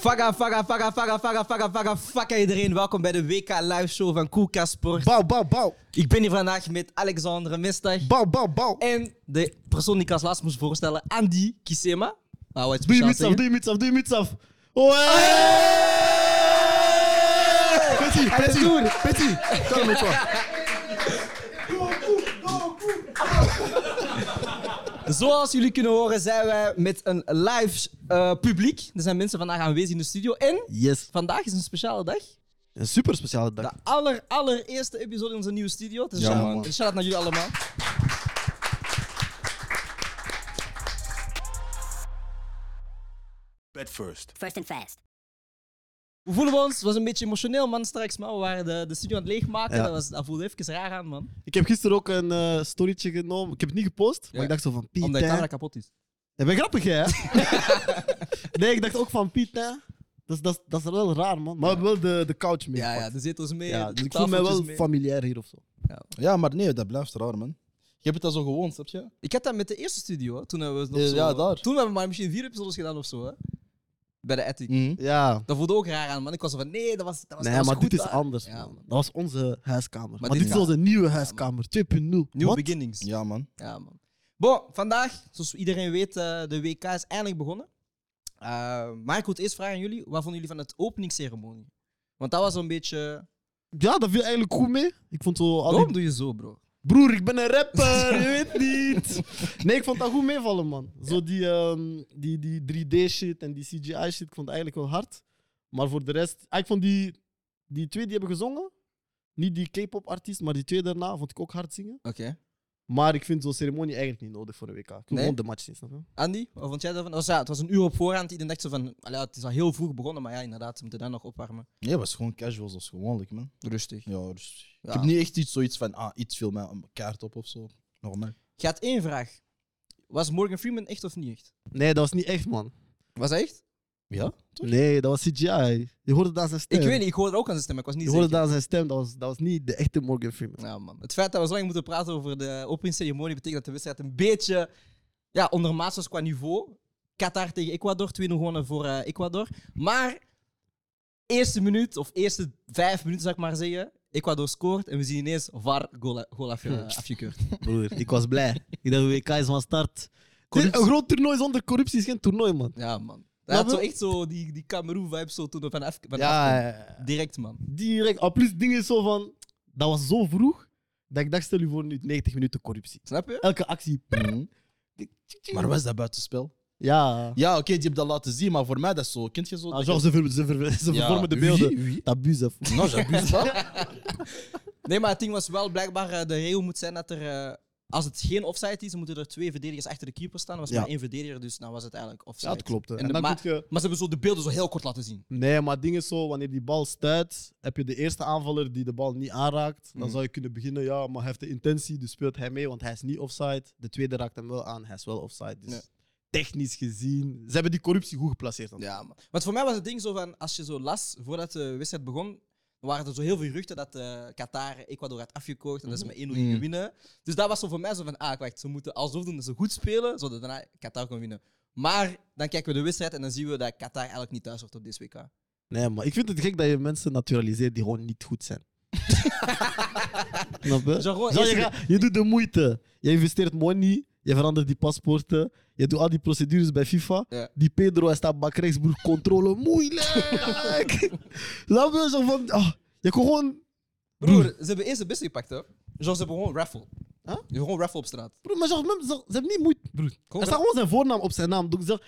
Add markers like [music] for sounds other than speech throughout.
Faga, faga, faga, faga, faga, faga, faga, faga iedereen. Welkom bij de WK Live Show van Koelka Sport. Bouw, bouw, bouw. Ik ben hier vandaag met Alexandre Mistag Bouw, bouw, bouw. en de persoon die ik als laatst moest voorstellen, Andy Kisema. Ah, wat Doe je muts af, doe je muts af, doe je muts af. Petit, Zoals jullie kunnen horen zijn wij met een live eh, publiek. Er zijn mensen vandaag aanwezig in de studio. En Yes. vandaag is een speciale dag. Een super speciale dag. De aller, allereerste episode in onze nieuwe studio. Dus Ja, shout-out naar jullie allemaal. Bed first. First and fast. Hoe voelen we ons? Het was een beetje emotioneel, man, straks. Maar we waren de, de studio aan het leegmaken. Ja. Dat, was, dat voelde even raar aan, man. Ik heb gisteren ook een eh storytje genomen. Ik heb het niet gepost, maar Ja. ik dacht zo van Piet. Omdat je hè. camera kapot is. Ja, ben grappig, hè? [laughs] [laughs] nee, ik dacht ook van Piet, hè. Dat is, dat, is- dat is wel raar, man. Maar we hebben wel de, de couch mee. Ja, ja, de zetels mee. Ja, de dus ik voel me wel familiair hier of zo. Ja, maar nee, dat blijft raar, man. Je hebt het al zo gewoon, snap je? Ik had dat met de eerste studio. Hè. Toen hebben we nog Ja, zo, ja, daar. Toen hebben we maar misschien vier episodes gedaan of zo. Hè. Bij de Ethic. Mhm. Ja. Dat voelde ook raar aan, man. Ik was zo van, nee, dat was, dat was, Nee, dat was maar goed dit is daar. anders, Ja, man. Dat was onze huiskamer. Maar, dit dit is onze nieuwe huiskamer, 2.0. New Wat? beginnings. Ja, man. Ja, man. Bon, vandaag, zoals iedereen weet, eh, de WK is eindelijk begonnen. Eh, maar ik wil het eerst vragen aan jullie, wat vonden jullie van het openingsceremonie? Want dat was een beetje... Ja, dat viel eigenlijk goed mee. Ik vond zo... al die- Waarom doe je zo, bro? Broer, ik ben een rapper, je weet niet. Nee, ik vond dat goed meevallen, man. Zo die, ehm, die, die 3D-shit en die CGI-shit, ik vond het eigenlijk wel hard. Maar voor de rest... Ah, ik vond die, die twee die hebben gezongen, niet die K-pop-artiest, maar die twee daarna, vond ik ook hard zingen. Oké. Maar ik vind zo'n ceremonie eigenlijk niet nodig voor een WK. Ik wil Nee? gewoon de match zien, snap je? Andy, wat vond jij daarvan? Het was, ja, het was een uur op voorhand. Iedereen dacht zo van, allee, het is al heel vroeg begonnen, maar ja, inderdaad, ze moeten dan nog opwarmen. Nee, het was gewoon casual zoals gewoonlijk, man. Rustig. Ja, dus Ja. Ik heb niet echt iets, zoiets van, ah, iets veel met een kaart op of zo. Normaal. Gaat één vraag. Was Morgan Freeman echt of niet echt? Nee, dat was niet echt, man. Was hij echt? Ja? Nee, dat was CGI. Je hoorde dat aan zijn stem. Ik weet niet, ik hoorde ook aan zijn stem, ik was niet Je hoorde zeker. dat aan zijn stem, dat was, dat was niet de echte Morgan Freeman. Ja, man. Het feit dat we zo lang moeten praten over de openingsceremonie betekent dat de wedstrijd een beetje ja, ondermaats was qua niveau. Qatar tegen Ecuador, 2-0 gewonnen voor eh, Ecuador. Maar eerste minuut, of eerste vijf minuten zou ik maar zeggen, Ecuador scoort en we zien ineens VAR goal, goal afge- afgekeurd. [laughs] Broer, ik was blij. Ik dacht, WK is van start. Corruptie. Een groot toernooi zonder corruptie is geen toernooi, man. Ja, man. Dat had zo maar- echt zo die, die Cameroon-vibe zo toen van, af, van Ja. Direct, man. direct. Al plus, ding is zo van... Dat was zo vroeg, dat ik dacht, stel je voor nu 90 minuten corruptie. Snap je? Elke actie. Mhm. Maar was dat buitenspel? Ja. Ja, oké, die heb dat laten zien, maar voor mij dat is zo. Kent je zo? Ah, genre, ze, ver- ze, ver- ze Ja, vervormen de beelden. Non, j'abuse pas. Nee, maar het ding was wel blijkbaar, eh, de regel moet zijn dat er, eh, als het geen offside is, moeten er twee verdedigers achter de keeper staan. Er was Ja. maar één verdediger, dus dan was het eigenlijk offside. Ja, dat klopt. hè. En dan maar, je... maar ze hebben zo de beelden zo heel kort laten zien. Nee, maar het ding is zo, wanneer die bal stuit, heb je de eerste aanvaller die de bal niet aanraakt. Dan Mhm. zou je kunnen beginnen, ja, maar hij heeft de intentie, dus speelt hij mee, want hij is niet offside. De tweede raakt hem wel aan, hij is wel offside. Dus technisch gezien, ze hebben die corruptie goed geplaceerd. dan. Ja, man. Want voor mij was het ding zo van, als je zo las, voordat de wedstrijd begon, waren er zo heel veel geruchten dat eh, Qatar Ecuador had afgekocht en dat ze met 1-0 gingen Mhm. winnen. Dus dat was zo voor mij zo van, ah, wacht, ze moeten alsof doen dat ze goed spelen, zodat daarna Qatar kan winnen. Maar dan kijken we de wedstrijd en dan zien we dat Qatar eigenlijk niet thuis hoort op deze WK. Nee, maar ik vind het gek dat je mensen naturaliseert die gewoon niet goed zijn. [laughs] Snap je? Zo gewoon Zo, je, eerst- gaat- je doet de moeite. Je investeert money, je verandert die paspoorten, je doet al die procedures bij FIFA. Ja. Die Pedro, hij staat bakrechts, broer, controle, moeilijk. [laughs] Snap je? Zo van, ah, je kon gewoon... Broer, ze hebben eerst de beste gepakt. Genre, ze hebben gewoon raffle. Huh? Gewoon raffle op straat. Broer, maar zo, ze, ze hebben niet moeite, broer. Gewoon Er staat gewoon zijn voornaam op zijn naam. Dus ze,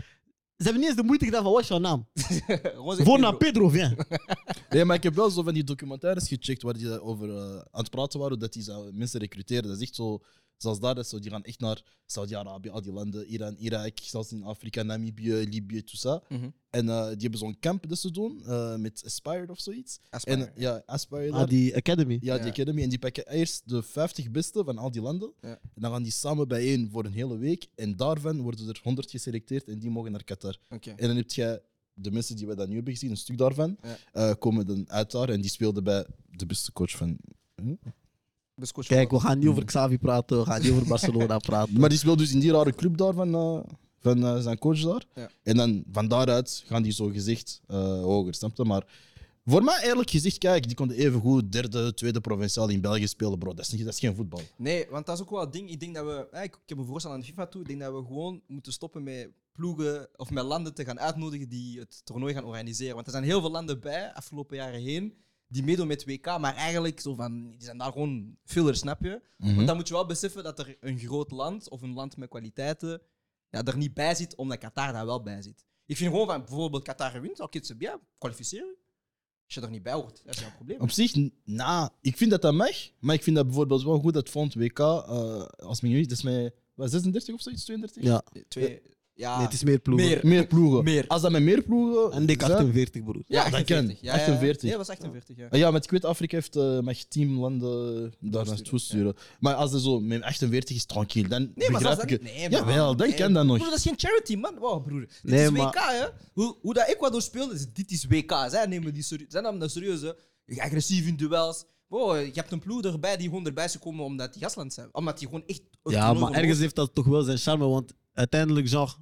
ze hebben niet eens de moeite gedaan van, wat is jouw naam? [laughs] Voornaam Pedro. Pedro, viens. [laughs] Nee, maar ik heb wel zo van die documentaires gecheckt waar die over eh, aan het praten waren, dat die mensen recruteren. Dat is echt zo, zoals daar, is zo, die gaan echt naar Saudi-Arabië, al die landen, Iran, Irak, zelfs in Afrika, Namibië, Libië, tout ça. Mhm. En eh, die hebben zo'n camp dat ze doen, eh, met Aspired of zoiets. Aspire. En, ja, Aspire. Ah, die Academy. Ja, die Ja. academy. En die pakken eerst de 50 beste van al die landen. Ja. En dan gaan die samen bijeen voor een hele week. En daarvan worden er 100 geselecteerd en die mogen naar Qatar. Oké. En dan heb je de mensen die we dan nu hebben gezien, een stuk daarvan, Ja. eh, komen dan uit daar. En die speelden bij de beste coach van. Dus coach Kijk, we gaan niet over Xavi praten, we gaan niet over [laughs] Barcelona praten. Maar die speelt dus in die rare club daar van eh, van eh, zijn coach daar. Ja. En dan van daaruit gaan die zo gezegd eh, hoger, snap je? Maar voor mij eerlijk gezegd, kijk, die konden even goed derde, tweede provinciaal in België spelen, bro. Dat is, niet, dat is geen voetbal. Nee, want dat is ook wel het ding. Ik denk dat we, eh, ik, ik heb een voorstel aan de FIFA toe. Ik denk dat we gewoon moeten stoppen met ploegen of met landen te gaan uitnodigen die het toernooi gaan organiseren. Want er zijn heel veel landen bij, afgelopen jaren heen, die meedoen met WK, maar eigenlijk zo van, die zijn daar gewoon filler, snap je? Mhm. Want dan moet je wel beseffen dat er een groot land of een land met kwaliteiten ja, er niet bij zit, omdat Qatar daar wel bij zit. Ik vind gewoon van bijvoorbeeld Qatar wint, oké, c'est bien, kwalificeer je. Als je er niet bij hoort, dat is jouw probleem. Op zich, nou, ik vind dat dat mag, maar ik vind dat bijvoorbeeld wel goed dat Fond WK, eh, als men niet, dat is wat, 36 of zoiets, 32? Ja, Twee, ja, nee, het is meer ploegen. Meer. Meer ploegen. Meer. Als dat met meer ploegen. En dik zijn- 48, broer. ja, dat 48. kan. Ja, ja, ja. 48. Nee, dat was 48, ja. Ah Ja, met ik weet, Afrika heeft eh mag 10 landen daar naartoe sturen. Maar als het zo met 48 is, tranquil, dan Nee, maar begrijp zelfs ik dat niet. Nee, man. Jawel, dan Nee, kan dat nog. Broer, dat is geen charity, man. Wow, broer. Dit Nee, is maar- WK, hè. Hoe, hoe dat Ecuador speelt, is, dit is WK. Zij nemen die serieus. Zij namen dat serieus, hè. Agressief in duels. Wow, je hebt een ploeg erbij die gewoon erbij is gekomen omdat die gastland zijn. Omdat die gewoon echt... Ja, maar ergens heeft dat toch wel zijn charme, want uiteindelijk, genre,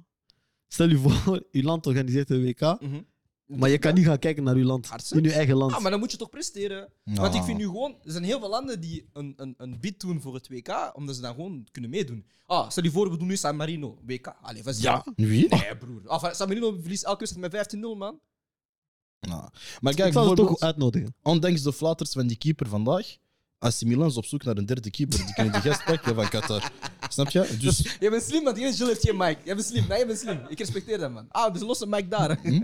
stel je voor, [laughs] je land organiseert een WK. Mhm. maar je kan niet gaan kijken naar je land, in je eigen land. Ah, maar dan moet je toch presteren. Ja. Want ik vind nu gewoon... Er zijn heel veel landen die een, een, een bid doen voor het WK, omdat ze dan gewoon kunnen meedoen. Ah, stel je voor, we doen nu San Marino, WK. Allee, vas Ja, wie? Nee, broer. Ah, San Marino verliest elke wedstrijd met 15-0, man. Ja. Maar ik kijk, zal het toch uitnodigen. ondanks de flaters van die keeper vandaag, AC Milan is op zoek naar een derde keeper. Die kunnen die gast [laughs] pakken van Qatar. Snap je? [laughs] Dus Je bent slim, man. Die Jill heeft geen mic. Je bent slim. Nee, je bent slim. Ik respecteer dat, man. Ah, dus los een mic daar. hè.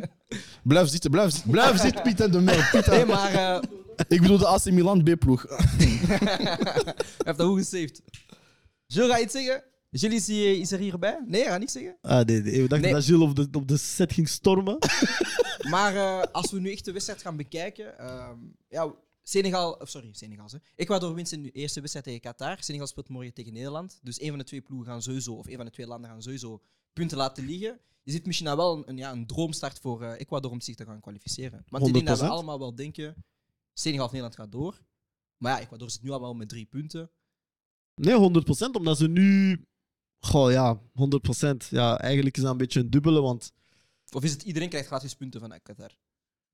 blijf zitten, blijf zitten, blijf zitten, Piet en de Mel. Piet Nee, maar eh, Ik bedoel de AC Milan B-ploeg. [laughs] hij heeft dat goed gesaved. Jill, ga je iets zeggen? Jill is, hier- is er hierbij? Nee, hij gaat niks zeggen. Ah, nee, nee. We dachten Nee. dat Gilles op de, op de set ging stormen. [laughs] Maar eh, als we nu echt de wedstrijd gaan bekijken. ehm, ja, Senegal, of sorry, Senegal. Hè. Ecuador wint zijn eerste wedstrijd tegen Qatar. Senegal speelt morgen tegen Nederland. Dus een van de twee ploegen gaan sowieso, of een van de twee landen gaan sowieso punten laten liggen. Je ziet misschien nou wel een, een, ja, een droomstart voor eh, Ecuador om zich te gaan kwalificeren. Want ik denk dat we 100%. allemaal wel denken: Senegal of Nederland gaat door. Maar ja, Ecuador zit nu al wel met drie punten. Nee, 100%, omdat ze nu... Goh, ja, 100%. Ja, eigenlijk is dat een beetje een dubbele, want... Of is het iedereen krijgt gratis punten van Qatar?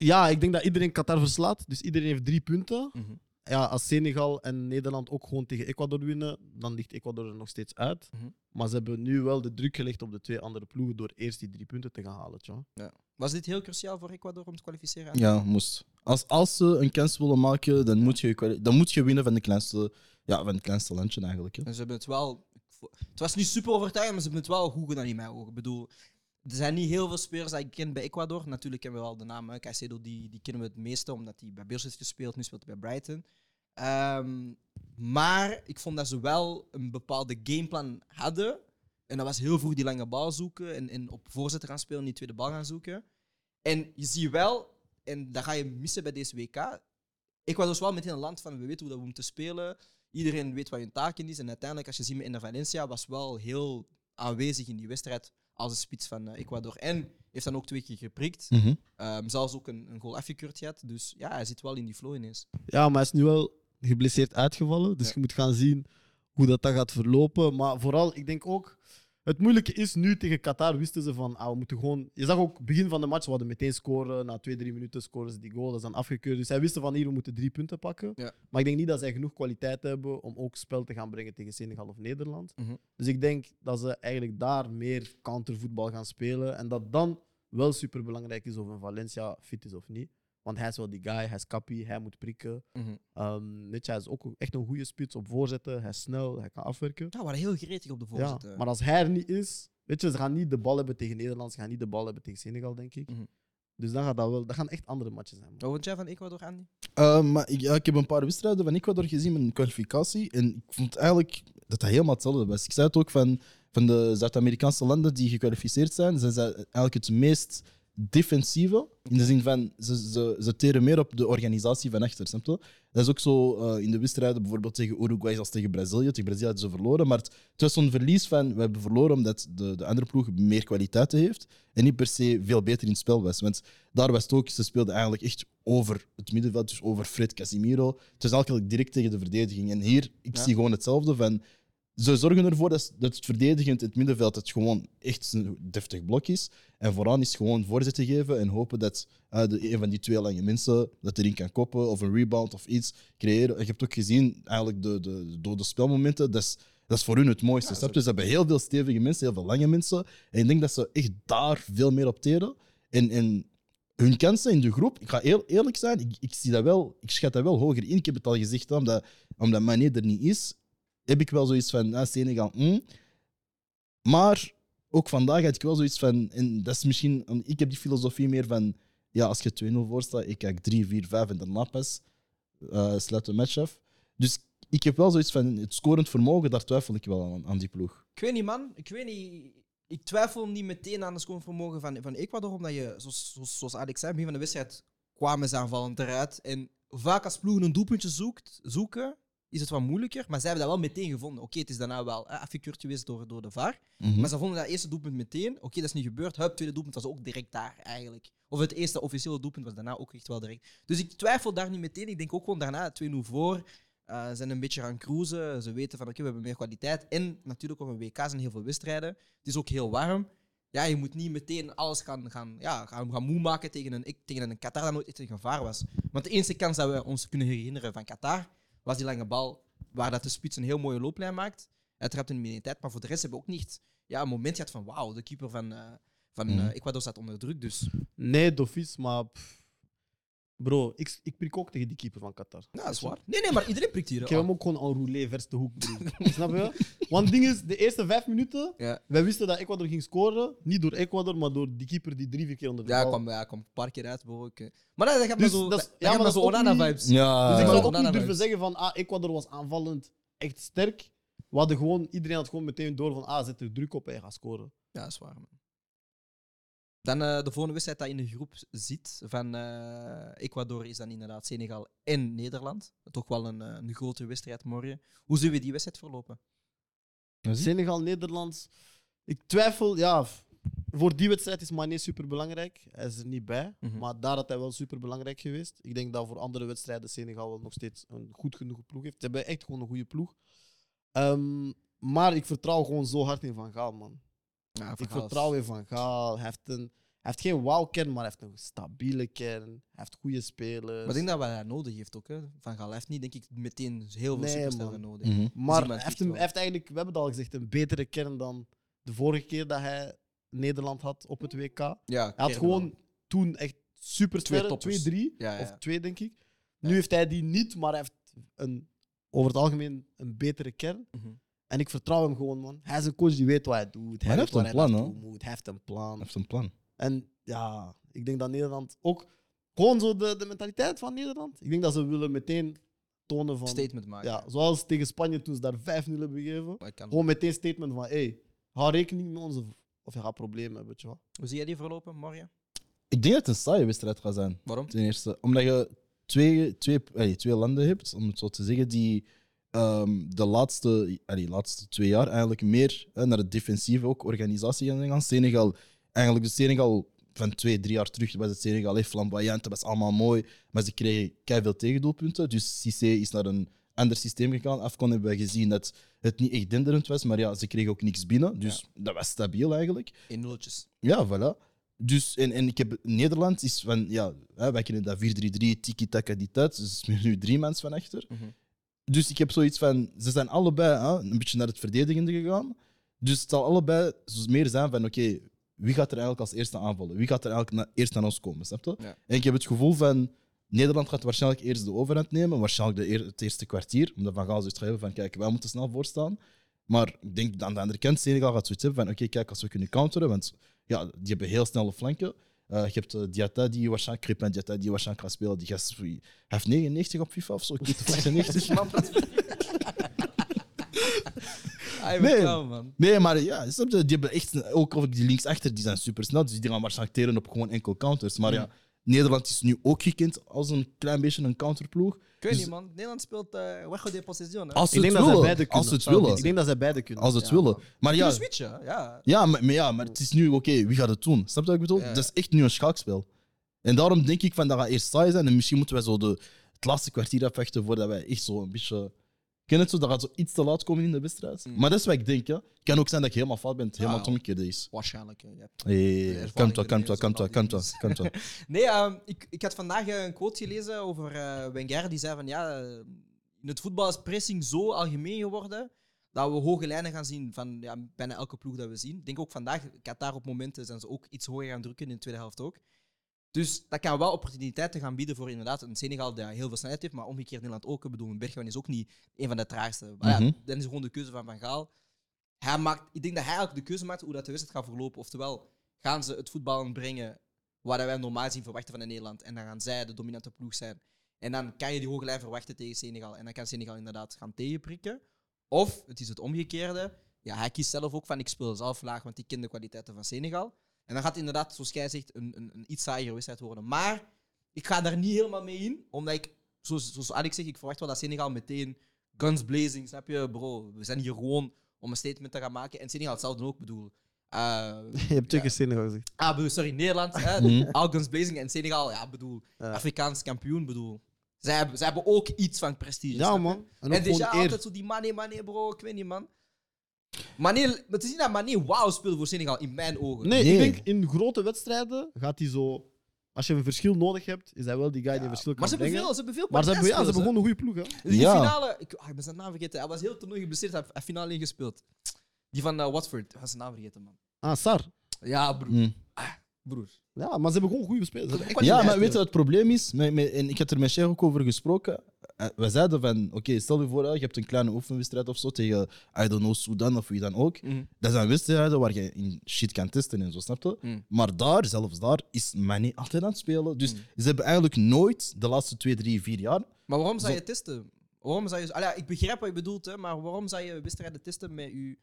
Ja, ik denk dat iedereen Qatar verslaat. Dus iedereen heeft drie punten. Mhm. Ja, als Senegal en Nederland ook gewoon tegen Ecuador winnen, dan ligt Ecuador er nog steeds uit. Mhm. Maar ze hebben nu wel de druk gelegd op de twee andere ploegen door eerst die drie punten te gaan halen. tja. Was dit heel cruciaal voor Ecuador om te kwalificeren? Ja, moest. Als, als ze een kans willen maken, dan moet je, dan moet je winnen van, de kleinste, ja, van het kleinste landje eigenlijk. Hè. En ze hebben het wel. Het was niet super overtuigend, maar ze hebben het wel goed gedaan in mijn ogen. Ik bedoel, er zijn niet heel veel spelers die ik ken bij Ecuador. Natuurlijk kennen we wel de naam. Caicedo, die, die kennen we het meeste omdat hij bij Beers heeft gespeeld. Nu speelt hij bij Brighton. Ehm, maar ik vond dat ze wel een bepaalde gameplan hadden. En dat was heel vroeg die lange bal zoeken en, en op voorzetten gaan spelen, die tweede bal gaan zoeken. En je ziet wel, en dat ga je missen bij deze WK. Ecuador is wel meteen een land van we weten hoe we moeten spelen. Iedereen weet wat hun taken is. En uiteindelijk, als je ziet met Ender Valencia, was wel heel aanwezig in die wedstrijd als de spits van eh, Ecuador. En heeft dan ook twee keer geprikt. Mhm. Ehm, zelfs ook een, een goal afgekeurd gehad. Dus ja, hij zit wel in die flow ineens. Ja, maar hij is nu wel geblesseerd uitgevallen. Dus Ja. je moet gaan zien hoe dat, dat gaat verlopen. Maar vooral, ik denk ook, het moeilijke is nu tegen Qatar wisten ze van, ah, we moeten gewoon... Je zag ook begin van de match, we hadden meteen scoren. Na twee, drie minuten scoren ze die goal. Dat is dan afgekeurd. Dus zij wisten van, hier, we moeten drie punten pakken. Ja. Maar ik denk niet dat zij genoeg kwaliteit hebben om ook spel te gaan brengen tegen Senegal of Nederland. Mhm. Dus ik denk dat ze eigenlijk daar meer countervoetbal gaan spelen. En dat dan wel superbelangrijk is of een Valencia fit is of niet. Want hij is wel die guy, hij is kappie, hij moet prikken. Mhm. Ehm, weet je, hij is ook echt een goede spits op voorzetten. Hij is snel, hij kan afwerken. Ja, waren heel gretig op de Ja, voorzet. maar als hij er niet is, weet je, ze gaan niet de bal hebben tegen Nederland, ze gaan niet de bal hebben tegen Senegal, denk ik. Mhm. Dus dan gaat dat wel, dat gaan echt andere matches zijn. man. Wat vond jij van Ecuador, Andy? Uh, maar ik, ja, ik heb een paar wedstrijden van Ecuador gezien met een kwalificatie. En ik vond eigenlijk dat dat helemaal hetzelfde was. Ik zei het ook van, van de Zuid-Amerikaanse landen die gekwalificeerd zijn. Zijn zij eigenlijk het meest defensieve. In de zin van ze, ze, ze teren meer op de organisatie van achter. Snap je? Dat is ook zo eh, in de wedstrijden, bijvoorbeeld tegen Uruguay als tegen Brazilië. Tegen Brazilië hadden ze verloren. Maar het, het was zo'n verlies van we hebben verloren omdat de, de andere ploeg meer kwaliteiten heeft. En niet per se veel beter in het spel was. Want daar was het ook, ze speelden eigenlijk echt over het middenveld, dus over Fred Casimiro. Het was eigenlijk direct tegen de verdediging. En hier, ik Ja. zie gewoon hetzelfde van ze zorgen ervoor dat, dat het verdedigend in het middenveld het gewoon echt een deftig blok is. En vooraan is gewoon voorzetten geven en hopen dat eh, de, een van die twee lange mensen dat erin kan koppen of een rebound of iets creëren. Je hebt ook gezien, eigenlijk de, de, de dode spelmomenten, dat is, dat is voor hun het mooiste. snap je? Ze hebben heel veel stevige mensen, heel veel lange mensen. En ik denk dat ze echt daar veel meer op teren. En, en hun kansen in de groep, ik ga heel eerlijk zijn, ik, ik, zie dat wel, ik schat dat wel hoger in. Ik heb het al gezegd, omdat, omdat Mané er niet is, heb ik wel zoiets van, ah, Senegal, mm. Maar ook vandaag had ik wel zoiets van, en dat is misschien, ik heb die filosofie meer van, ja, als je 2-0 voor staat, ik kijk 3, 4, 5 en daarna pas uh, sluit de match af. Dus ik heb wel zoiets van, het scorend vermogen, daar twijfel ik wel aan, aan die ploeg. Ik weet niet, man. Ik weet niet. Ik twijfel niet meteen aan het scorevermogen van, van Ecuador, omdat je, zoals, zoals, zoals Alex zei, begin van de wedstrijd kwamen ze aanvallend eruit. En vaak als ploegen een doelpuntje zoekt, zoeken, is het wat moeilijker. Maar zij hebben dat wel meteen gevonden. Oké, het is daarna wel eh, afgekeurd geweest door, door de VAR. Mhm. Maar ze vonden dat eerste doelpunt meteen. Oké, dat is niet gebeurd. Hup, tweede doelpunt was ook direct daar eigenlijk. Of het eerste officiële doelpunt was daarna ook echt wel direct. Dus ik twijfel daar niet meteen. Ik denk ook gewoon daarna 2-0 voor. eh, zijn een beetje gaan cruisen. Ze weten van oké, we hebben meer kwaliteit. En natuurlijk op een WK zijn heel veel wedstrijden. Het is ook heel warm. Ja, je moet niet meteen alles gaan, gaan, ja, gaan, gaan moe maken tegen een, tegen een Qatar dat nooit echt een gevaar was. Want de enige kans dat we ons kunnen herinneren van Qatar was die lange bal waar dat de spits een heel mooie looplijn maakt. Hij trapt in de minuteit, maar voor de rest hebben we ook niet ja, een moment gehad van wauw, de keeper van, eh, van eh, Ecuador staat onder druk. Dus Nee, Dofis, maar... pff, Bro, ik, ik prik ook tegen die keeper van Qatar. ja, dat is waar. Nee, nee, maar iedereen prikt hier. Ik heb hem ook gewoon en roulé vers de hoek. [laughs] Snap je? Want het ding is, de eerste vijf minuten, Ja, wij wisten dat Ecuador ging scoren. Niet door Ecuador, maar door die keeper die drie, vier keer onder de ja, bal. kwam, ja, kwam een paar keer uit. bro. Ik, eh, Maar dat, dat gaat Dus maar zo, dat is- dat, ja, gaat maar dat zo is ook niet- Onana-vibes. Ja, Dus ik Ja, zou ja. ook Onana niet durven vibes. zeggen van, ah, Ecuador was aanvallend echt sterk. We hadden gewoon, iedereen had gewoon meteen door van, ah, zet er druk op en hij gaat scoren. Ja, dat is waar, man. Dan eh, de volgende wedstrijd dat in de groep zit van eh, Ecuador is dan inderdaad Senegal en Nederland. Toch wel een, eh, een grote wedstrijd morgen. Hoe zullen we die wedstrijd verlopen? Senegal, Nederlands. Ik twijfel, ja, voor die wedstrijd is Mané super belangrijk. Hij is er niet bij, Mhm. maar daar had hij wel super belangrijk geweest. Ik denk dat voor andere wedstrijden Senegal wel nog steeds een goed genoeg ploeg heeft. Ze hebben echt gewoon een goede ploeg. Ehm, maar ik vertrouw gewoon zo hard in Van Gaal, man. Ja, Ik vertrouw in Van Gaal. Hij heeft, een, hij heeft geen wauw-kern, maar hij heeft een stabiele kern. Hij heeft goede spelers. Maar ik denk dat wat hij nodig heeft ook. Hè. Van Gaal Hij heeft niet, denk ik, meteen heel veel Nee, nodig. Mhm. Maar hij heeft, hij heeft eigenlijk, we hebben het al gezegd, een betere kern dan de vorige keer dat hij Nederland had op het WK. Hij Ja, had kern gewoon wel. toen echt super Twee twee, toppers. twee, drie. Ja, ja. Of twee, denk ik. Ja. Nu heeft hij die niet, maar hij heeft een, over het algemeen een betere kern. Mhm. En ik vertrouw hem gewoon, man. Hij is een coach die weet wat hij doet. hij heeft waar een plan, hè? moet. Hij heeft een plan. Hij heeft een plan. En ja, ik denk dat Nederland ook gewoon zo de, de mentaliteit van Nederland. Ik denk dat ze willen meteen tonen van. Statement maken. Ja, zoals tegen Spanje toen ze daar 5-0 hebben gegeven. Maar ik kan- Gewoon meteen statement van: hey, hou rekening met ons of, je gaat problemen hebben. Weet je wel. Hoe zie jij die verlopen morgen? Ik denk dat het een saaie wedstrijd gaat zijn. Waarom? Ten eerste, omdat je twee, twee, allee, twee landen hebt, om het zo te zeggen, die ehm, de laatste, allee, laatste twee jaar eigenlijk meer hè, naar het defensieve ook organisatie gaan gaan. Senegal, eigenlijk de Senegal van twee, drie jaar terug was het Senegal echt flamboyant, dat was allemaal mooi, maar ze kregen veel tegendoelpunten. Dus Cissé is naar een ander systeem gegaan. Afcon hebben we gezien dat het niet echt denderend was, maar ja, ze kregen ook niks binnen. Dus dat was stabiel eigenlijk. In nulletjes. Ja, voilà. Dus, en, en ik heb, Nederland is van, ja, hè, wij kennen dat 4-3-3, tiki-taka, die tijd. Dus er is nu drie mans van achter. Mhm. Dus ik heb zoiets van, ze zijn allebei hè, een beetje naar het verdedigende gegaan. Dus het zal allebei meer zijn van, oké, wie gaat er eigenlijk als eerste aanvallen? Wie gaat er eigenlijk na- eerst naar ons komen, snap je? Ja. En ik heb het gevoel van, Nederland gaat waarschijnlijk eerst de overhand nemen, waarschijnlijk de eer- het eerste kwartier, omdat Van Gaal zoiets gaat hebben van, kijk, wij moeten snel voorstaan. Maar ik denk dat aan de andere kant, Senegal gaat zoiets hebben van, oké, kijk, als we kunnen counteren, want ja, die hebben heel snelle flanken. Eh, je hebt uh, Diatta die waarschijnlijk, Crépin Diatta die waarschijnlijk gaat spelen. Die gast, hij heeft 99 op FIFA of zo, ik weet het 96. [laughs] [laughs] Hij Nee. nee. man. Nee, maar ja, snap je, die hebben echt, ook of die linksachter, die zijn super snel, dus die gaan waarschijnlijk teren op gewoon enkel counters. Maar ja, Nederland is nu ook gekend als een klein beetje een counterploeg. Ik weet Dus- niet, man. Nederland speelt uh, Juego de Possession. Hè? Als ze Ik het denk dat zij willen. beide kunnen. Als ze het willen. Ik denk dat zij beide kunnen. Als ze het Ja, willen. Maar Kunnen ja, switchen, ja. ja, maar, maar ja, maar het is nu, oké, wie gaat het doen? Snap je wat ik bedoel? Ja. Dat is echt nu een schaakspel. En daarom denk ik van dat gaat eerst saai zijn en misschien moeten wij zo de, het laatste kwartier afwachten voordat wij echt zo een beetje Ken het zo? Dat gaat zo iets te laat komen in de wedstrijd. Mm. Maar dat is wat ik denk. Ja. Het kan ook zijn dat ik helemaal fout ben. Het helemaal Ah, het omgekeerde is. Waarschijnlijk. eh, ja. Kan toch, kan toch, kan toch, kan toch, kan toch. [laughs] Nee, ehm, ik, ik had vandaag eh, een quote gelezen over eh Wenger. Die zei van ja, eh, in het voetbal is pressing zo algemeen geworden dat we hoge lijnen gaan zien van ja, bijna elke ploeg dat we zien. Ik denk ook vandaag, Qatar op momenten zijn ze ook iets hoger gaan drukken in de tweede helft ook. Dus dat kan wel opportuniteiten gaan bieden voor inderdaad een Senegal die heel veel snelheid heeft, maar omgekeerd Nederland ook. Ik bedoel, een Bergwijn is ook niet een van de traagste. Maar ja, Mhm. dan is gewoon de keuze van Van Gaal. Hij maakt, ik denk dat hij ook de keuze maakt hoe dat de wedstrijd gaat verlopen. Oftewel, gaan ze het voetbal brengen waar dat wij normaal zien verwachten van Nederland. En dan gaan zij de dominante ploeg zijn. En dan kan je die hoge lijn verwachten tegen Senegal. En dan kan Senegal inderdaad gaan tegenprikken. Of, het is het omgekeerde. Ja, hij kiest zelf ook van ik speel zelf laag, want ik ken de kwaliteiten van Senegal. En dan gaat het inderdaad, zoals jij zegt, een, een, een iets saaiere wedstrijd worden. Maar ik ga daar niet helemaal mee in, omdat ik, zoals, zoals Alex zegt, ik verwacht wel dat Senegal meteen guns blazing, snap je, bro? We zijn hier gewoon om een statement te gaan maken. En Senegal hetzelfde ook bedoel. Eh, [laughs] Je hebt twee ja. Senegal gezegd. Ah, bedoel, sorry, Nederland. Hè? Mhm. All guns blazing en Senegal, ja, bedoel, Ja. Afrikaans kampioen, bedoel. Zij hebben, zij hebben ook iets van prestige. Ja, man. En En, gewoon altijd zo die Mane, Mane, bro, ik weet niet, man. Maar het is niet dat Mane wauw speelt voor Senegal, in mijn ogen. Nee, Nee. ik denk in grote wedstrijden gaat hij zo. Als je een verschil nodig hebt, is hij wel die guy die een verschil kan maar ze hebben, brengen. veel, ze hebben veel maar ze hebben, ja, ze hebben gewoon een goede ploeg. Hè? Die Ja. finale, ik, ah, ik ben zijn naam vergeten. Hij was heel toernooi geblesseerd, hij heeft finale ingespeeld. Die van eh, Watford, ik was zijn naam vergeten, man. Ah, Sar. Ja, broer. Mm. Broer. Ja, maar ze hebben gewoon goede spelers. Ja, maar weet je wat het probleem is? Met, met, en ik heb er met Cher ook over gesproken. Eh, We zeiden van, oké, stel je voor, je hebt een kleine oefenwedstrijd of zo tegen, I don't know, Sudan of wie dan ook. Mhm. Dat zijn wedstrijden waar je in shit kan testen en zo, snap je? Mm. Maar daar, zelfs daar, is Mane altijd aan het spelen. Dus Mm. ze hebben eigenlijk nooit, de laatste twee, drie, vier jaar... Maar waarom zou Zo- je testen? Waarom zou je... Allee, ik begrijp wat je bedoelt, hè, maar waarom zou je wedstrijden testen met je...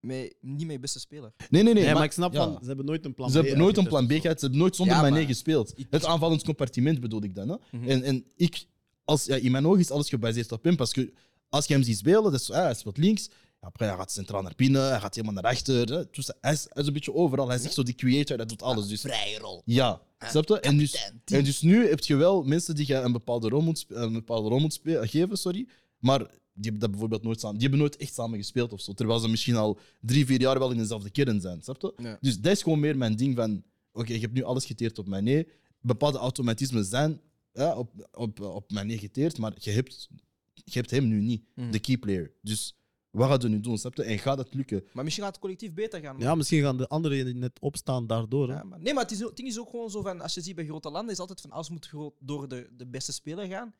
Met, niet je beste speler? Nee, nee, nee. Nee, maar ik snap ja. van, ze hebben nooit een plan Ze B hebben nooit een plan B gehad. Ze hebben nooit zonder Ja, Mane maar- gespeeld. Ik- Het aanvallend compartiment bedoel ik dan. Hè? Mhm. En, en ik, als, ja, in mijn ogen is alles gebaseerd op hem. Parce que als je hem ziet spelen, dat is, zo, ah, hij speelt links. Après, hij gaat centraal naar binnen, hij gaat helemaal naar achter. Hè. Dus hij, is, hij is een beetje overal. Hij is echt zo die creator, hij doet alles. Dus, Vrije rol. ja, snap je? En dus, Kapitein, team. en dus nu heb je wel mensen die je een bepaalde rol moet, spe- een bepaalde rol moet spe- geven, sorry. Maar die hebben dat bijvoorbeeld nooit samen. Die hebben nooit echt samen gespeeld of zo. Terwijl ze misschien al drie, vier jaar wel in dezelfde kern zijn. Snap je? Ja. Dus dat is gewoon meer mijn ding van. Oké, ik heb nu alles geteerd op mijn nee. Bepaalde automatismen zijn ja, op, op, op mijn nee geteerd, maar je hebt, je hebt hem nu niet, Mhm. de key player. Dus wat gaat je nu doen? Snap je? En gaat dat lukken? Maar misschien gaat het collectief beter gaan. Ja, misschien gaan de anderen net opstaan daardoor. Hè. Ja, maar, nee, maar het, is, het ding is ook gewoon zo van... Als je ziet bij grote landen, is altijd van... Als moet groot door de, de beste speler gaan.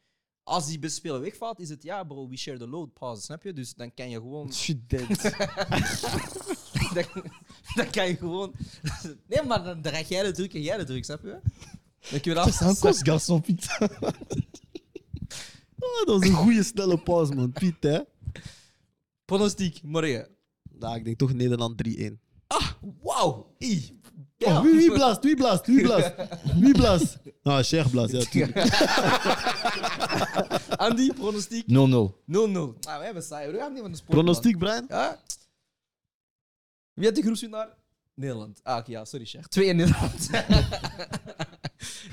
Als die beste speler wegvalt, is het... Ja, bro, we share the load. Pause, snap je? Dus dan kan je gewoon... [laughs] Dead. [laughs] dan, dan kan je gewoon... Nee, maar dan draag jij de druk en jij de druk, snap je? Dan kun je [laughs] Dat is een kost, garçon, Piet. Oh, dat was een goede snelle pauze, man. Piet, hè? Pronostiek, morgen. Nou, ik denk toch Nederland 3-1. Ah, wauw. I. Oh, wie, wie blaast? Wie blaast? Wie blaast? Wie blaast? Ah, Cher blaast, ja, tuurlijk. [laughs] Andy, pronostiek 0-0. 0-0. Ah, we hebben saai. We gaan niet van de sport. man. Pronostiek, Brian? Ja? Wie had de groepswinnaar? Nederland. Ah, oké, ja, sorry, Cher. Twee in Nederland. [laughs]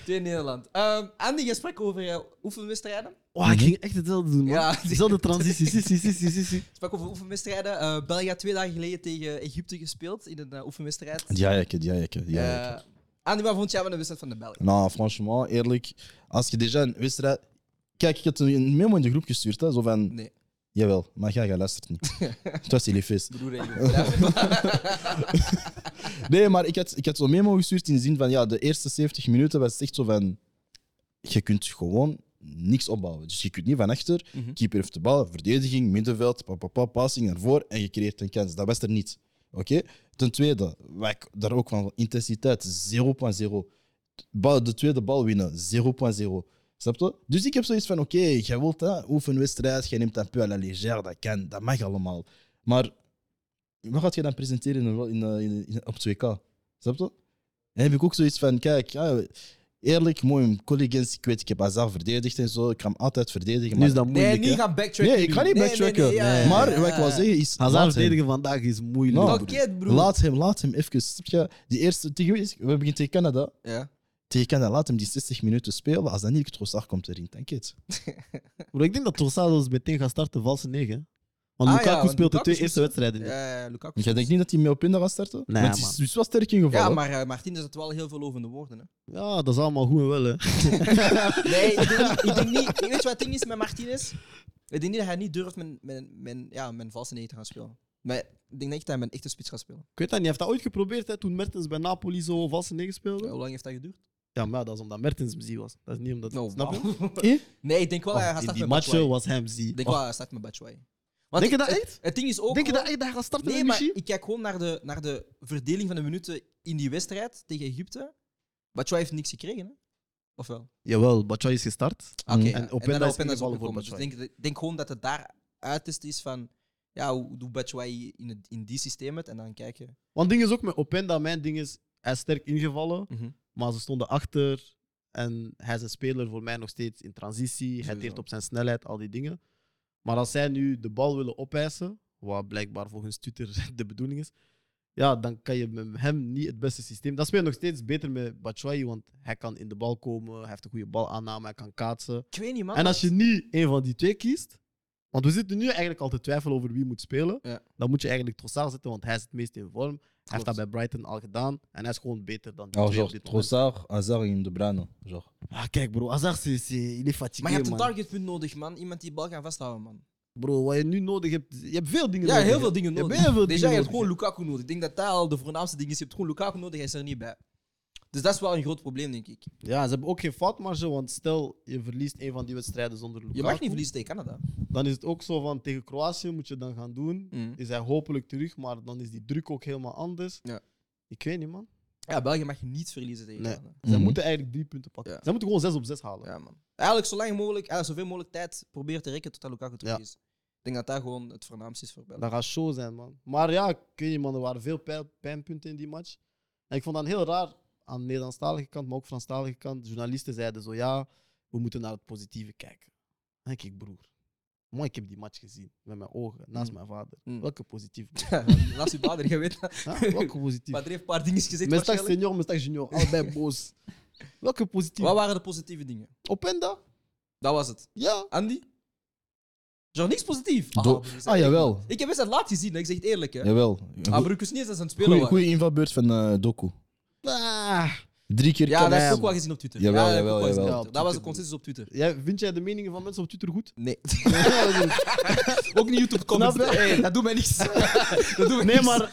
Twee in Nederland. Ehm, Andy, je sprak over eh, oefenwedstrijden. Oh, ik ging echt hetzelfde doen, man. Ja. [laughs] Dezelfde transitie. Si, si, si, si, si, si. Je sprak over oefenwedstrijden. Eh België had twee dagen geleden tegen Egypte gespeeld in een eh, oefenwedstrijd. Ja, jekke, ja, jekke, ja. Eh, Andy, wat vond jij van de wedstrijd van de Belgen? Nou, franchement, eerlijk. Als je déjà een wedstrijd... Kijk, ik heb een memo in de groep gestuurd. Hè, zo van... Nee, Jawel, maar jij, jij luistert niet. Het was il est feest. broer, hey, [laughs] [laughs] Nee, maar ik had, ik had zo'n memo gestuurd in de zin van... Ja, de eerste 70 minuten was echt zo van... Je kunt gewoon niks opbouwen. Dus je kunt niet van achter... Mhm. Keeper heeft de bal, verdediging, middenveld, pa, pa, pa, passing ervoor en je creëert een kans. Dat was er niet. Oké? Ten tweede, ik daar ook van intensiteit 0.0. Bal- De tweede bal winnen 0.0. Snap je? Dus ik heb zoiets van: oké, jij wilt hè, oefenwedstrijd, jij neemt een peu à la légère, dat kan, dat mag allemaal. Maar wat gaat je dan presenteren in, in, op 2K? Snap je? En heb ik ook zoiets van: kijk, ja, eerlijk, mooi, collega's, ik weet, ik heb Hazard verdedigd en zo, ik kan hem altijd verdedigen. Nu Maar is dat nee, moeilijk, niet hè. gaan backtracken. Nee, ik ga niet. Nee, backtracken. nee, nee, ja, maar ja, wat ik wil zeggen is. Hem. verdedigen vandaag is moeilijk. Broer. Broer. Laat hem, laat hem even. Die eerste tegen wie is- We beginnen tegen Canada. Ja. Tegen Canada, laat hem die 60 minuten spelen. Als dan niet Trossard komt erin, denk het. [laughs] Ik denk dat Trossard meteen gaat starten valse 9. Want Ah, Lukaku ja, want speelt de Lukaku twee is- eerste wedstrijden niet. Ja, Lukaku. Jij denkt niet dat hij mee op Pinda gaat starten? Nee, Want het is man. dus wel sterk ingevallen. Ja, maar uh, Martinez had wel heel veel lovende woorden. Hè. Ja, dat is allemaal goed en wel, hè. [laughs] Nee, ik denk, niet- ik denk niet. [laughs] Weet je wat het ding is met Martinez? Ik denk niet dat hij niet durft met, met, met, ja, met valse negen te gaan spelen. Maar ik denk niet dat hij met een echte spits gaat spelen. Ik weet dat niet, hij heeft dat ooit geprobeerd hè, toen Mertens bij Napoli zo valse 9 speelde. Hoe lang heeft dat geduurd? Ja, maar dat is omdat Mertens zie was. Dat is niet omdat... Nou, snap je? wauw. Eh? Nee, ik denk wel dat hij Oh, gaat in starten die met matchen Batshuayi. was hem zie. Ik denk Oh, wel dat hij start met Batshuayi. Want Denk je het- dat het- echt? Het ding is ook Denk je dat echt dat hij gaat starten Nee, met maar Michi? ik kijk gewoon naar de, naar de verdeling van de minuten in die wedstrijd tegen Egypte. Batshuayi heeft niks gekregen, hè? Of wel? Jawel, Batshuayi is gestart. Oké, Mm. ja. En en, Openda is ingevallen voor. Dus ik Batshuayi. denk, ik denk gewoon dat het daar uit is van... Ja, hoe doet Batshuayi in, het, in die systeem het? En dan kijken... Want het ding is ook met Openda, mijn ding is, hij is sterk ingevallen, maar ze stonden achter. En hij is een speler voor mij nog steeds in transitie. Hij teert op zijn snelheid, al die dingen. Maar als zij nu de bal willen opeisen, wat blijkbaar volgens Twitter [laughs] de bedoeling is, ja, dan kan je met hem niet het beste systeem. Dan speel je nog steeds beter met Batshuayi, want hij kan in de bal komen, hij heeft een goede balaanname, hij kan kaatsen. Ik weet niet, man. En als je niet een van die twee kiest, want we zitten nu eigenlijk al te twijfelen over wie moet spelen, Ja. dan moet je eigenlijk Trossard zetten, want hij is het meest in vorm. Hij heeft dat bij Brighton al gedaan en hij is gewoon beter dan die Alors, twee genre. Trossard, Hazard en De Bruyne. Ah, kijk bro, Hazard, c'est- c'est- il est fatigué, Maar je hebt een targetpunt nodig, man. Iemand die de bal kan vasthouden, man. Bro, wat je nu nodig hebt, je hebt veel dingen Ja, nodig. heel hè. veel dingen Je hebt nodig. heel veel Déjà, dingen je hebt nodig. gewoon Lukaku nodig. Ik denk dat dat al de voornaamste ding is. Je hebt gewoon Lukaku nodig, hij is er niet bij. Dus dat is wel een groot probleem, denk ik. Ja, ze hebben ook geen foutmarge, want stel je verliest een van die wedstrijden zonder Lukaku. Je mag niet verliezen tegen Canada. Dan is het ook zo van tegen Kroatië moet je dan gaan doen. Mm. Is hij hopelijk terug, maar dan is die druk ook helemaal anders. Ja. Ik weet niet, man. Ja, België mag je niet verliezen tegen Nee. Canada. Zij Mhm. moeten eigenlijk drie punten pakken. Ja. Zij moeten gewoon 6 op 6 halen. Ja, man. Eigenlijk zo lang mogelijk, eigenlijk zoveel mogelijk tijd proberen te rekken tot dat Lukaku terug Ja. is. Ik denk dat dat gewoon het voornaamste is voor België. Dat gaat show zijn, man. Maar ja, ik weet niet, man. Er waren veel pijn- pijnpunten in die match. En ik vond dat heel raar aan de Nederlandstalige kant, maar ook Franstalige kant. Journalisten zeiden zo, ja, we moeten naar het positieve kijken. En ik kijk, broer. Maar ik heb die match gezien met mijn ogen, naast Mm. mijn vader. Mm. Welke positief? Laat [laughs] je vader, je weet dat. Ja, welke positief? Padre heeft een paar dingen gezegd Mestak waarschijnlijk. senior, mestak junior. Allebei boos. Welke positief? Wat waren de positieve dingen? Openda? Dat was het. Ja. Andy? Genre niks positief. Do- broer, zeg ah, ik, jawel. Ik heb eens het laat gezien, hè. ik zeg het eerlijk. Hè. Jawel. Ah, wist niet eens dat ze aan het spelen goeie invalbeurt van eh, Doku. Ah. Drie keer Ja, dat heb ik ook wel gezien op Twitter. Jawel, ja, dat heb ik jawel, ook wel gezien jawel. op Twitter. Dat was de consensus op Twitter. Jij, vind jij de meningen van mensen op Twitter goed? Nee. [laughs] ook niet YouTube comments. Snap je? Hey, dat doet mij niks. [laughs] dat doet mij Nee, niks. maar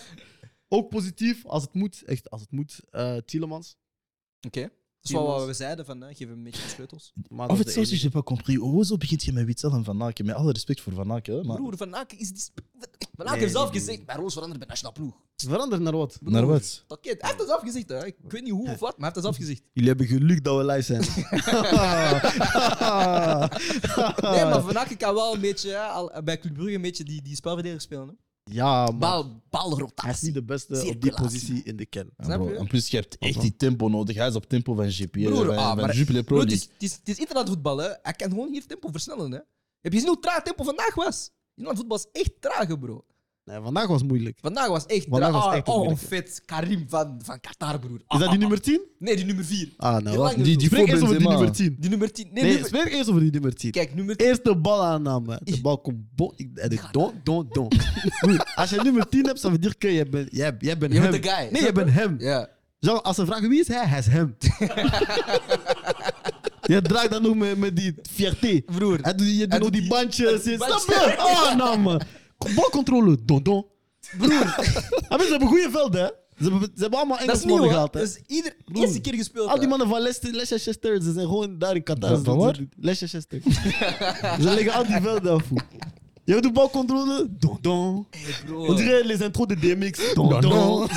ook positief als het moet. Echt, als het moet. eh Tielemans. Oké. Dat is wel wat we zeiden, van, hè, geef hem een beetje de sleutels. Maar dat het is zelfs, de je hebt pas compris. Hoezo begint je met Witzel en Van Aken? Met alle respect voor Van Aken. hè, Maar Broer, Van Aken is Van Aken Nee, heeft zelf nee, gezegd, bij Roos veranderen bij nationale ploeg. enige. Verander naar wat? naar wat? Dat kind. Hij heeft dat zelf gezegd, hè. Ik weet niet hoe of wat, maar hij heeft dat zelf gezegd. Jullie hebben geluk dat we live zijn. [laughs] Nee, maar Van Aken kan wel een beetje, hè, al, bij Club Brugge, een beetje die, die spelen. Hè. Ja, maar Bal, balrotatie. hij is niet de beste op die Circulatie. positie in de Snap je? En plus, je hebt echt die tempo nodig. Hij is op tempo van GP. Broer, van, ah, van maar- Jupiler Pro Bro, het, League. is, het, is, het is internetvoetbal, hè. Hij kan gewoon hier tempo versnellen, hè. Heb je gezien hoe traag tempo vandaag was? Internetvoetbal is echt traag, bro. Nee, vandaag was moeilijk. Vandaag was echt Vandaag was echt oh, oh. Karim van, van Qatar, broer. Is dat die nummer 10? Nee, die nummer 4. Ah, nou wat? Die, die Spreek eerst over die nummer 10. Die nummer 10. Nee, Nee, nummer... spreek eerst over die nummer 10. Kijk, nummer 10. Eerste balaanname. De bal komt bon. Ik en ik don, don, don. Broer, Als je nummer 10 hebt, dan dire que jij bent, jij, jij bent Je hem. bent de guy. Nee, jij bent hem. Ja. Genre, als ze vragen wie is hij, hij is hem. [laughs] je draagt dat nog met, met die fierté. Broer. Hij doet, je doet Hij nog doet die die- bandjes. [laughs] die Snap je? Oh, nou man. Balcontrole, don, don. Broer. [laughs] Ah, ze hebben goede velden, hè? Ze hebben, ze hebben allemaal hè. gehaald, hè? Dat is ieder eerste keer gespeeld. Al die mannen van Leicester, ze zijn gewoon daar in Qatar. Waar? Leicester. [laughs] ze leggen al die velden af. Je hebt de balcontrole, don, don. Hey, bro. On dirait les intros de DMX. Don, Don, don.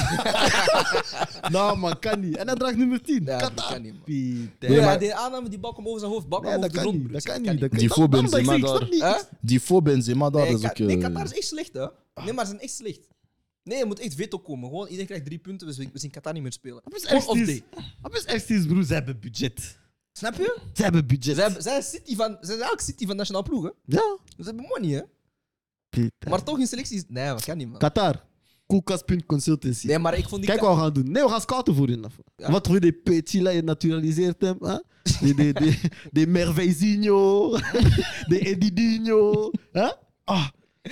[laughs] nou, man, kan niet. En hij draagt nummer 10. Ja, dat Qatar. kan niet, man. Pieter. Maar- hij deed aanname, die bal komt over zijn hoofd. Bal komt Nee, over dat de kan grond, niet. Dat kan niet. dat Die kan voor Benzema daar. Die voor Benzema daar Nee, is ook... nee, eh, Qatar is echt slecht, hè. Nee, maar ze zijn echt slecht. Nee, je moet echt veto komen. Gewoon, iedereen krijgt drie punten, dus we zien Qatar niet meer spelen. Wat is echt broer? Ze hebben budget. Snap je? Ze hebben budget. Ze hebben- Zij zijn City van, zij zijn eigenlijk City van nationale ploeg, hè. Ja. Ze hebben money, hè. Pieter. Maar toch in selecties... Nee, dat kan niet, man. Qatar. Koelkast.consultancy. Nee, maar ik vond die... Kijk wat we gaan doen. Nee, we gaan scouten voor je. Ja. Wat voor je petit là, je naturaliseert hem. Hè? De, de, de, de Mervezinho. [laughs] De Edidinho. Hè? Ah.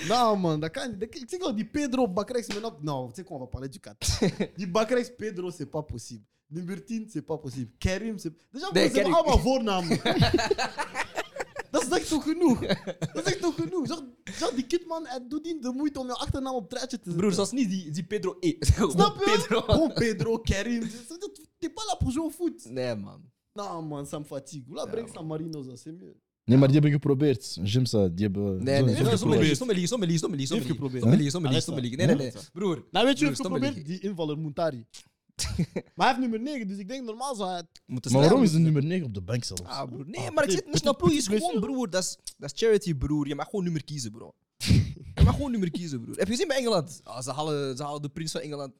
Nou man, dat kan niet. Ik zeg wel, die Pedro Bakrex, non, tu sais qu'on va parler du 4. [laughs] Die Bakrex Pedro, c'est pas possible. Nummer 10, c'est pas possible. Kerim, c'est... Déjà, Nee, ze allemaal voornamen. [laughs] dat is echt toch genoeg? Dat is echt toch genoeg? Zeg die kidman, hij doet niet de moeite om je achternaam op het rijtje te zetten. Broer, zoals niet die, die Pedro E. [laughs] Snap je? Pedro. Gewoon Pedro, Kerim. T'es pas là pour jouer au foot. Nee, man. Non, man, ça me fatigue. Oula, Ja, breng San Marino, zo, c'est mieux. Nee, maar die hebben geprobeerd. Jimsa, die hebben. Nee, nee, nee. Stomme ça. liegen. Nee, nee, nee. Broer. Nou, weet je Broer, wat ik stomme geprobeerd? liegen. Die invaller Muntari. Maar hij heeft nummer 9, dus ik denk normaal zou hij... Moeten Maar waarom is de nummer 9 op de bank zelfs? Ah, broer. Nee, Ah, maar ik zit naar ploeg. is gewoon, broer. Dat is, dat is charity, broer. Je mag gewoon nummer kiezen, bro. Je mag gewoon nummer kiezen, broer. Heb je gezien bij Engeland? Ah, ze, halen, ze halen de prins van Engeland.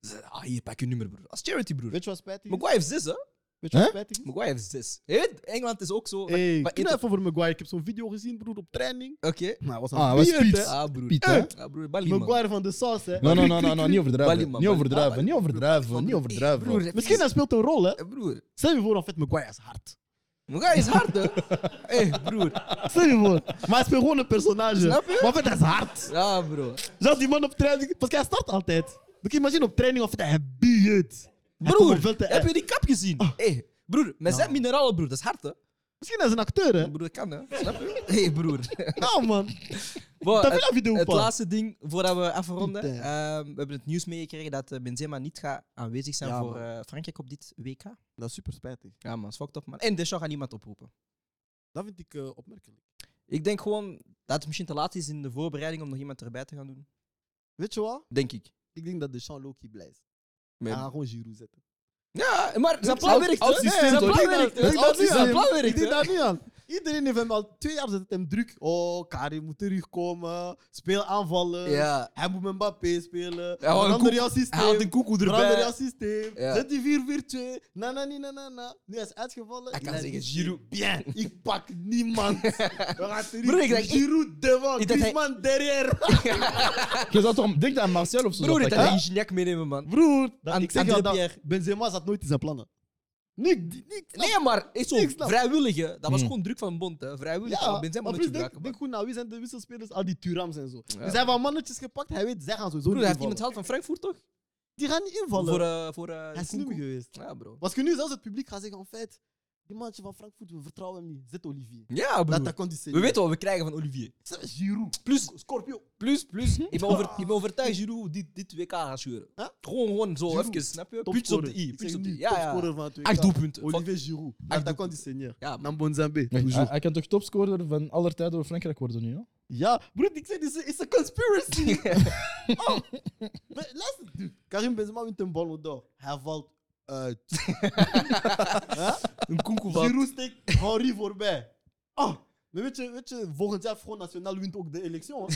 Ze- Ah, hier, pak je nummer, broer. Dat is charity, broer. Weet je wat spijtig is? Maguire heeft zes, hè? Weet je wat Hè? spijtig is? Maguire heeft zes. Je weet, Engeland is ook zo. Hey, maar- knijf over Maguire. Ik heb zo'n video gezien, broer, op training. Oké. Nou, hij was Ah, het was piet. Ah, broer. Piet, hè? Ah, broer. Bali. Maguire van de saus, hè. No, no, no, no, no, niet overdrijven. Niet overdrijven, Ah, niet overdrijven, niet overdrijven. Broer, Misschien hij speelt een rol, hè. Eh, Broer. Stel je voor, en fait, Maguire is hard. Maguire is hard, hè? Hé, [laughs] broer. Stel je voor. Maar hij speelt gewoon een personage. Snap je? Maar hij is hard. Ja, bro. Zag die man op training, parce hij start altijd. Dan kun je imagine op training of hij biedt. Broer, heb je die kap gezien? Hé, broer. Met zijn mineralen, broer. Dat is hard, hè? Misschien is een acteur, hè? Broer, dat kan, hè? Snap je? Hé, broer. [laughs] Nou, man. Bon, Dat wil een video het laatste ding, voordat we afronden. Ehm, we hebben het nieuws meegekregen dat eh, Benzema niet gaat aanwezig zijn Ja, voor eh, Frankrijk op dit WK. Dat is super spijtig. Ja, man. is fucked up, man. En Deschamps gaat niemand oproepen. Dat vind ik eh, opmerkelijk. Ik denk gewoon dat het misschien te laat is in de voorbereiding om nog iemand erbij te gaan doen. Weet je wat? Denk ik. Ik denk dat Deschamps Loki blij is. Met- Hij gaat gewoon Giroud zetten. Ja, maar zijn plan werkt, systeem, Zijn toch? plan Ik denk werkt, ik denk Zijn plan Ik werkt, denk hè? daar niet aan. Iedereen heeft hem al twee jaar zet het hem druk. Oh, Karim moet terugkomen. Speel aanvallen. Ja. Hij moet met Mbappé spelen. Hij Verander koek- jouw Hij systeem. haalt een koekoe Verander erbij. jouw systeem. Ja. Zet die 4-4-2. Na, na, na, na, na. Nu hij is uitgevallen. Hij kan zeggen, Giroud. Bien, [laughs] ik pak niemand. [laughs] We gaan terug. Ik ik- Giroud devant, ik hij- Griezmann derrière. [laughs] Je zou toch denk aan Martial of zo? Broer, hij- hij een Gignac meenemen, man. Broer, ik zeg dat Pierre. Benzema nooit in zijn plannen. Nick, Nee, maar is zo, snap. vrijwillige. Dat was Hmm. gewoon druk van de bond, hè. Vrijwillig. Ja, Benzema moet je denk, gebruiken, denk goed naar wie zijn de wisselspelers, al die Turams en zo. Ja. Dus hij heeft wel mannetjes gepakt, hij weet, zij gaan sowieso Broer, hij heeft iemand gehaald van Frankfurt, toch? Die gaan niet invallen. Voor, eh voor eh, hij is slim Nkunku. geweest. Ja, bro. Was je nu zelfs het publiek gaat zeggen, en fait, die mannetje van Frankfurt, we vertrouwen hem niet. Zet Olivier. Ja, Dat, broer. dat kan die We weten wat we krijgen van Olivier. Giroud. Plus, Scorpio. plus, plus. Ik ben, over, ik ben overtuigd Giroud dit, dit WK gaat scheuren. Huh? Gewoon, gewoon zo, Giroud, even, snap je? Puntjes op de i. Zeg op de i. Ja, ja. topscorer van het WK. Acht doelpunten. Olivier Giroud. Kan die seigneur. Ja, man. Naar Bonzambe. Hij, toujours. hij kan toch topscorer van aller tijden door Frankrijk worden nu, ja? Ja, broer, ik zeg, het is een conspiracy. [laughs] oh. Maar Luister, dude. Karim Benzema wint een Ballon d'Or. Hij valt uit. Huh? Een koekoe steekt Henri voorbij. Oh. Maar weet je, weet je, volgend jaar Front National wint ook de election.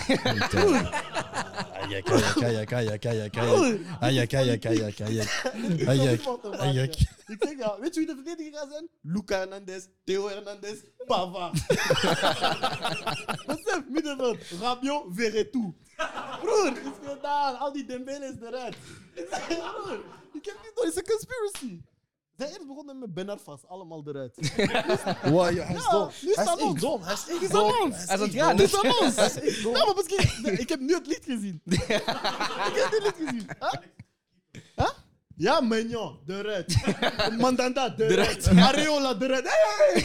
Ik zeg ja, weet je wie de verdediger gaat zijn? Luca Hernandez, Theo Hernandez, Pava. Besef, middenveld, Rabiot, Verretou. Broer, is gedaan. Al die Dembele is eruit. Ik zeg, broer, ik heb niet door, het is een conspiracy. Ze zijn eerst begonnen met Ben Arfas, allemaal eruit. [laughs] Wow, ja, hij is dom. nu is aan ons. dom. Hij is echt dom. aan ons. Hij is aan het. Het is aan ons. [laughs] Hij is echt dom. Ja, maar misschien, ik heb nu het lied gezien. [laughs] ik heb het lied gezien. Huh? Huh? Ja, Mignon, eruit. Mandanda, eruit. Areola, eruit. Hey!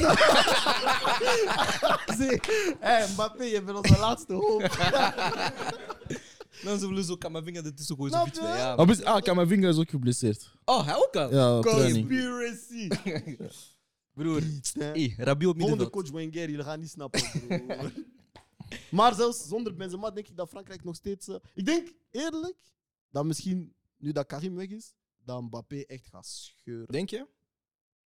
Zie, hey, Mbappé, je bent onze laatste hoop. Dan zullen we zo Kamavinga ertussen gooien. Snap zo'n beetje. je? Ja. Ah, bes- Ah, Kamavinga is ook geblesseerd. Oh, hij ook al? Ja, op training. Conspiracy. [laughs] Broer. Hey, Rabiot op Volgende middenveld. coach Wenger, jullie gaan niet snappen. broer. [laughs] maar zelfs zonder Benzema denk ik dat Frankrijk nog steeds... eh, ik denk eerlijk dat misschien, nu dat Karim weg is, dat Mbappé echt gaat scheuren. Denk je?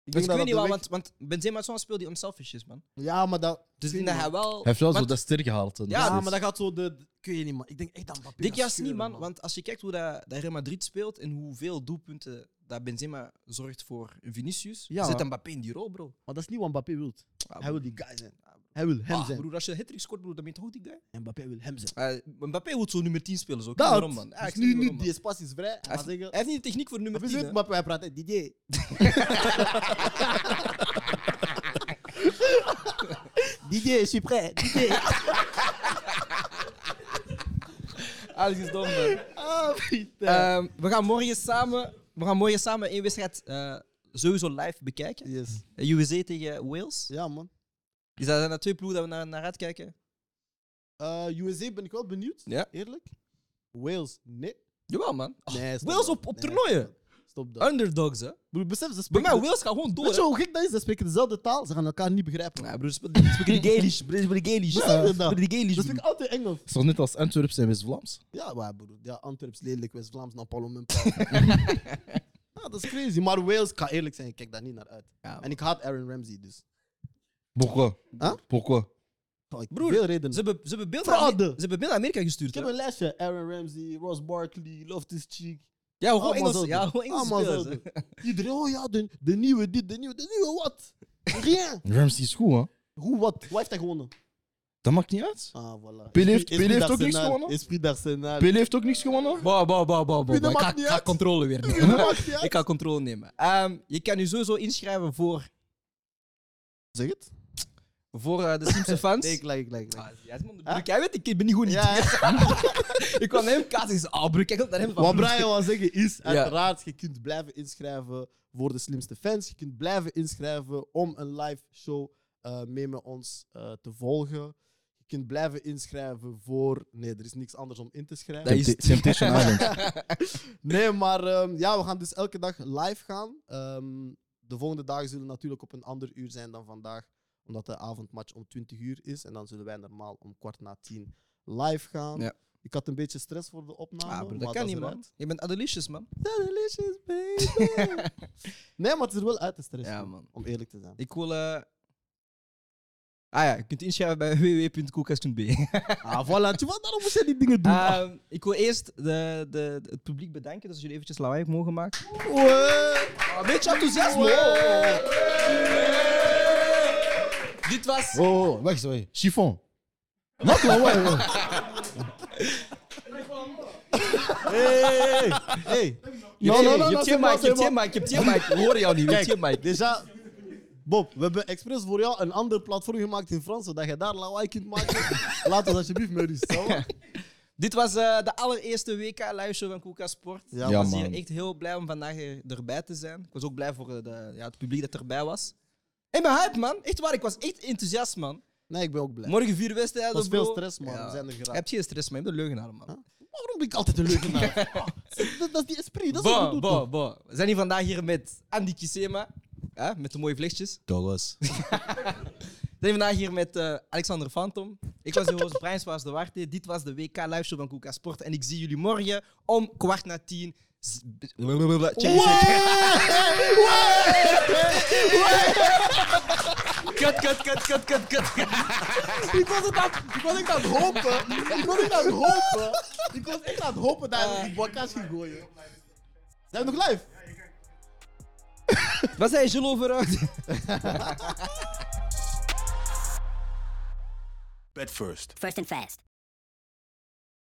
Ik Dus weet niet wel, want, want Benzema is zo'n speel die unselfish is, man. Ja, maar dat... Dus ik denk dat hij wel... Hij heeft wel zo dat ster gehaald. Ja, maar dat gaat zo de... Ik weet niet, man. Ik denk echt dat Mbappé Denk gaat juist niet, man. Want als je kijkt hoe dat, dat Real Madrid speelt en hoeveel doelpunten dat Benzema zorgt voor Vinicius, Ja. zit Mbappé in die rol, bro. Maar dat is niet wat Mbappé wil. Ah, Hij wil die guy zijn. Hij wil hem Ah, zijn. broer, als je hat-trick scoort, broer, dan ben je toch goed, die guy? En Mbappé wil hem zijn. Uh, Mbappé wil zo nummer 10 spelen, zo. Ik Dat. weet niet waarom, man. Ja, Dus nu, nu die espace is vrij. Hij Hij heeft, niet de techniek voor nummer Of is 10, het hè. Mbappé? Hij praat, DJ. [laughs] DJ, je suis prêt. DJ. Alles is dom, man. Ah. Ehm, we gaan morgen samen, we gaan morgen samen één wedstrijd eh, sowieso live bekijken. yes. Eh, USA tegen Wales. Ja, man. Is dat zijn de twee ploegen dat we naar, naar uitkijken? Uh, USA ben ik wel benieuwd. Ja. Eerlijk. Wales, nee. Jawel, man. nee stop Wales dat. op- op Nee, toernooien? stop dat. Underdogs, hè. Broer, besef, ze Bij spreken... mij, Wales gaat gewoon door. Weet je hè. hoe gek dat is? Ze spreken dezelfde taal, ze gaan elkaar niet begrijpen. Ja, broer, ze spreken de Gaelish. Ze spreken de Gaelish. Ze dat? spreken de Gaelish, Ze broer. spreken altijd Engels. Het is toch net als Antwerps en West-Vlaams? Ja, maar broer. Ja, Antwerps, lelijk, West-Vlaams, Napalm en Paul. ja, dat is crazy. Maar Wales, ik ga eerlijk zijn, ik kijk daar niet naar uit. Ja, En ik haat Aaron Ramsey, dus. Pourquoi? Huh? Pourquoi? Oh, ik- Broer, veel redenen. Ze hebben, ze hebben beeld naar Fraude. Ze hebben beeld naar Amerika gestuurd. Ik heb hè. een lesje. Aaron Ramsey, Ross Barkley, Loftus Cheek. Ja, gewoon Engels. Ja, gewoon Engels spelers, hè. [laughs] Iedereen, oh ja, de, de nieuwe dit, de nieuwe, de nieuwe wat? Rien. Ramsey is goed, hè? Hoe wat? Hoe heeft hij gewonnen? Dat maakt niet uit. Ah, voilà. Pelé heeft- Esprit- Pelé heeft ook niks d'Arsenal. gewonnen? Esprit d'Arsenal. Pelé heeft ook niks gewonnen. Bah, bah, bah, bah, bah, dat bah. Ik maakt ga, niet ik ga uit. controle weer Dat nemen. maakt niet [laughs] uit. Ik ga controle nemen. Ehm, je kan je sowieso inschrijven voor, Zeg het. Voor eh, de Simpson [laughs] fans. Nee, gelijk, gelijk. gelijk. Ah, ja, man, broer, Jij weet, ik ben niet goed niet. Ja, [laughs] ik kwam naar hem kaas en zei, ah broer, kijk op naar hem. van, Wat. Brian wil zeggen is, Ja. uiteraard, je kunt blijven inschrijven voor de slimste fans. Je kunt blijven inschrijven om een live show eh, mee met ons eh, te volgen. Je kunt blijven inschrijven voor... Nee, er is niks anders om in te schrijven. Dat is- Tempta- Temptation [laughs] Island. Nee, maar ehm, ja, we gaan dus elke dag live gaan. Ehm, de volgende dagen zullen natuurlijk op een ander uur zijn dan vandaag, omdat de avondmatch om 20 uur is. En dan zullen wij normaal om kwart na tien live gaan. Ja. Ik had een beetje stress voor de opname. Ah, broer, dat maar kan niet, man. Je bent Adelicious, man. [laughs] Delicious, baby. nee, maar het is er wel uit te stressen, Ja, man. om eerlijk te zijn. Ik wil... eh, Ah ja, je kunt inschrijven bij [laughs] www.koelkast.be. Ah, voilà. Tu vois, daarom moet je die dingen doen. Ehm, ik wil eerst de, de, het publiek bedanken dat ze jullie eventjes lawaai mogen maken. Een beetje enthousiasme. Dit was... Oh, oh, wacht, wacht. Chiffon. Wat? Ouais, ouais. Hey, hey. Je hebt- je je bon, mic, je hebt je mic, je hebt je mic. We horen jou niet, je hebt je mic. Déjà, Bob, we hebben expres voor jou een ander platform gemaakt in Frans, zodat je daar lawaai kunt maken. [laughs] Laat ons alsjeblieft met rust. zo. Dit was eh, de allereerste WK live show van Koelkast Sport. Ja, ik was man. hier echt heel blij om vandaag er- erbij te zijn. Ik was ook blij voor eh, de, ja, het publiek dat erbij was. Ik ben hype, man. Echt waar, ik was echt enthousiast, man. Nee, ik ben ook blij. Morgen vier wedstrijden, was veel bro. stress, man. Ja. We zijn er Je geraakt. hebt geen stress, man. Je bent een leugenaar, man. Huh? Waarom ben ik altijd een leugenaar? [laughs] Ah, dat, dat is die esprit, dat is wat doen. bon, toch? bon. We zijn hier vandaag hier met Andy Kisema. Ja, met de mooie vlechtjes. Douglas. [laughs] We zijn vandaag hier met eh, Alexander Phantom. Ik was de host, Brian was de Warte. Dit was de WK live show van Koeka Sport. En ik zie jullie morgen om kwart na tien. Kut, kut, kut, kut, kut, kut. Ik was het aan- ik was echt aan het hopen. Ik was echt aan het hopen. Ik was echt aan het hopen dat hij die bakka's ging gooien. Zijn we nog live? Wat zei je, Jules, over... Bet first. First and fast.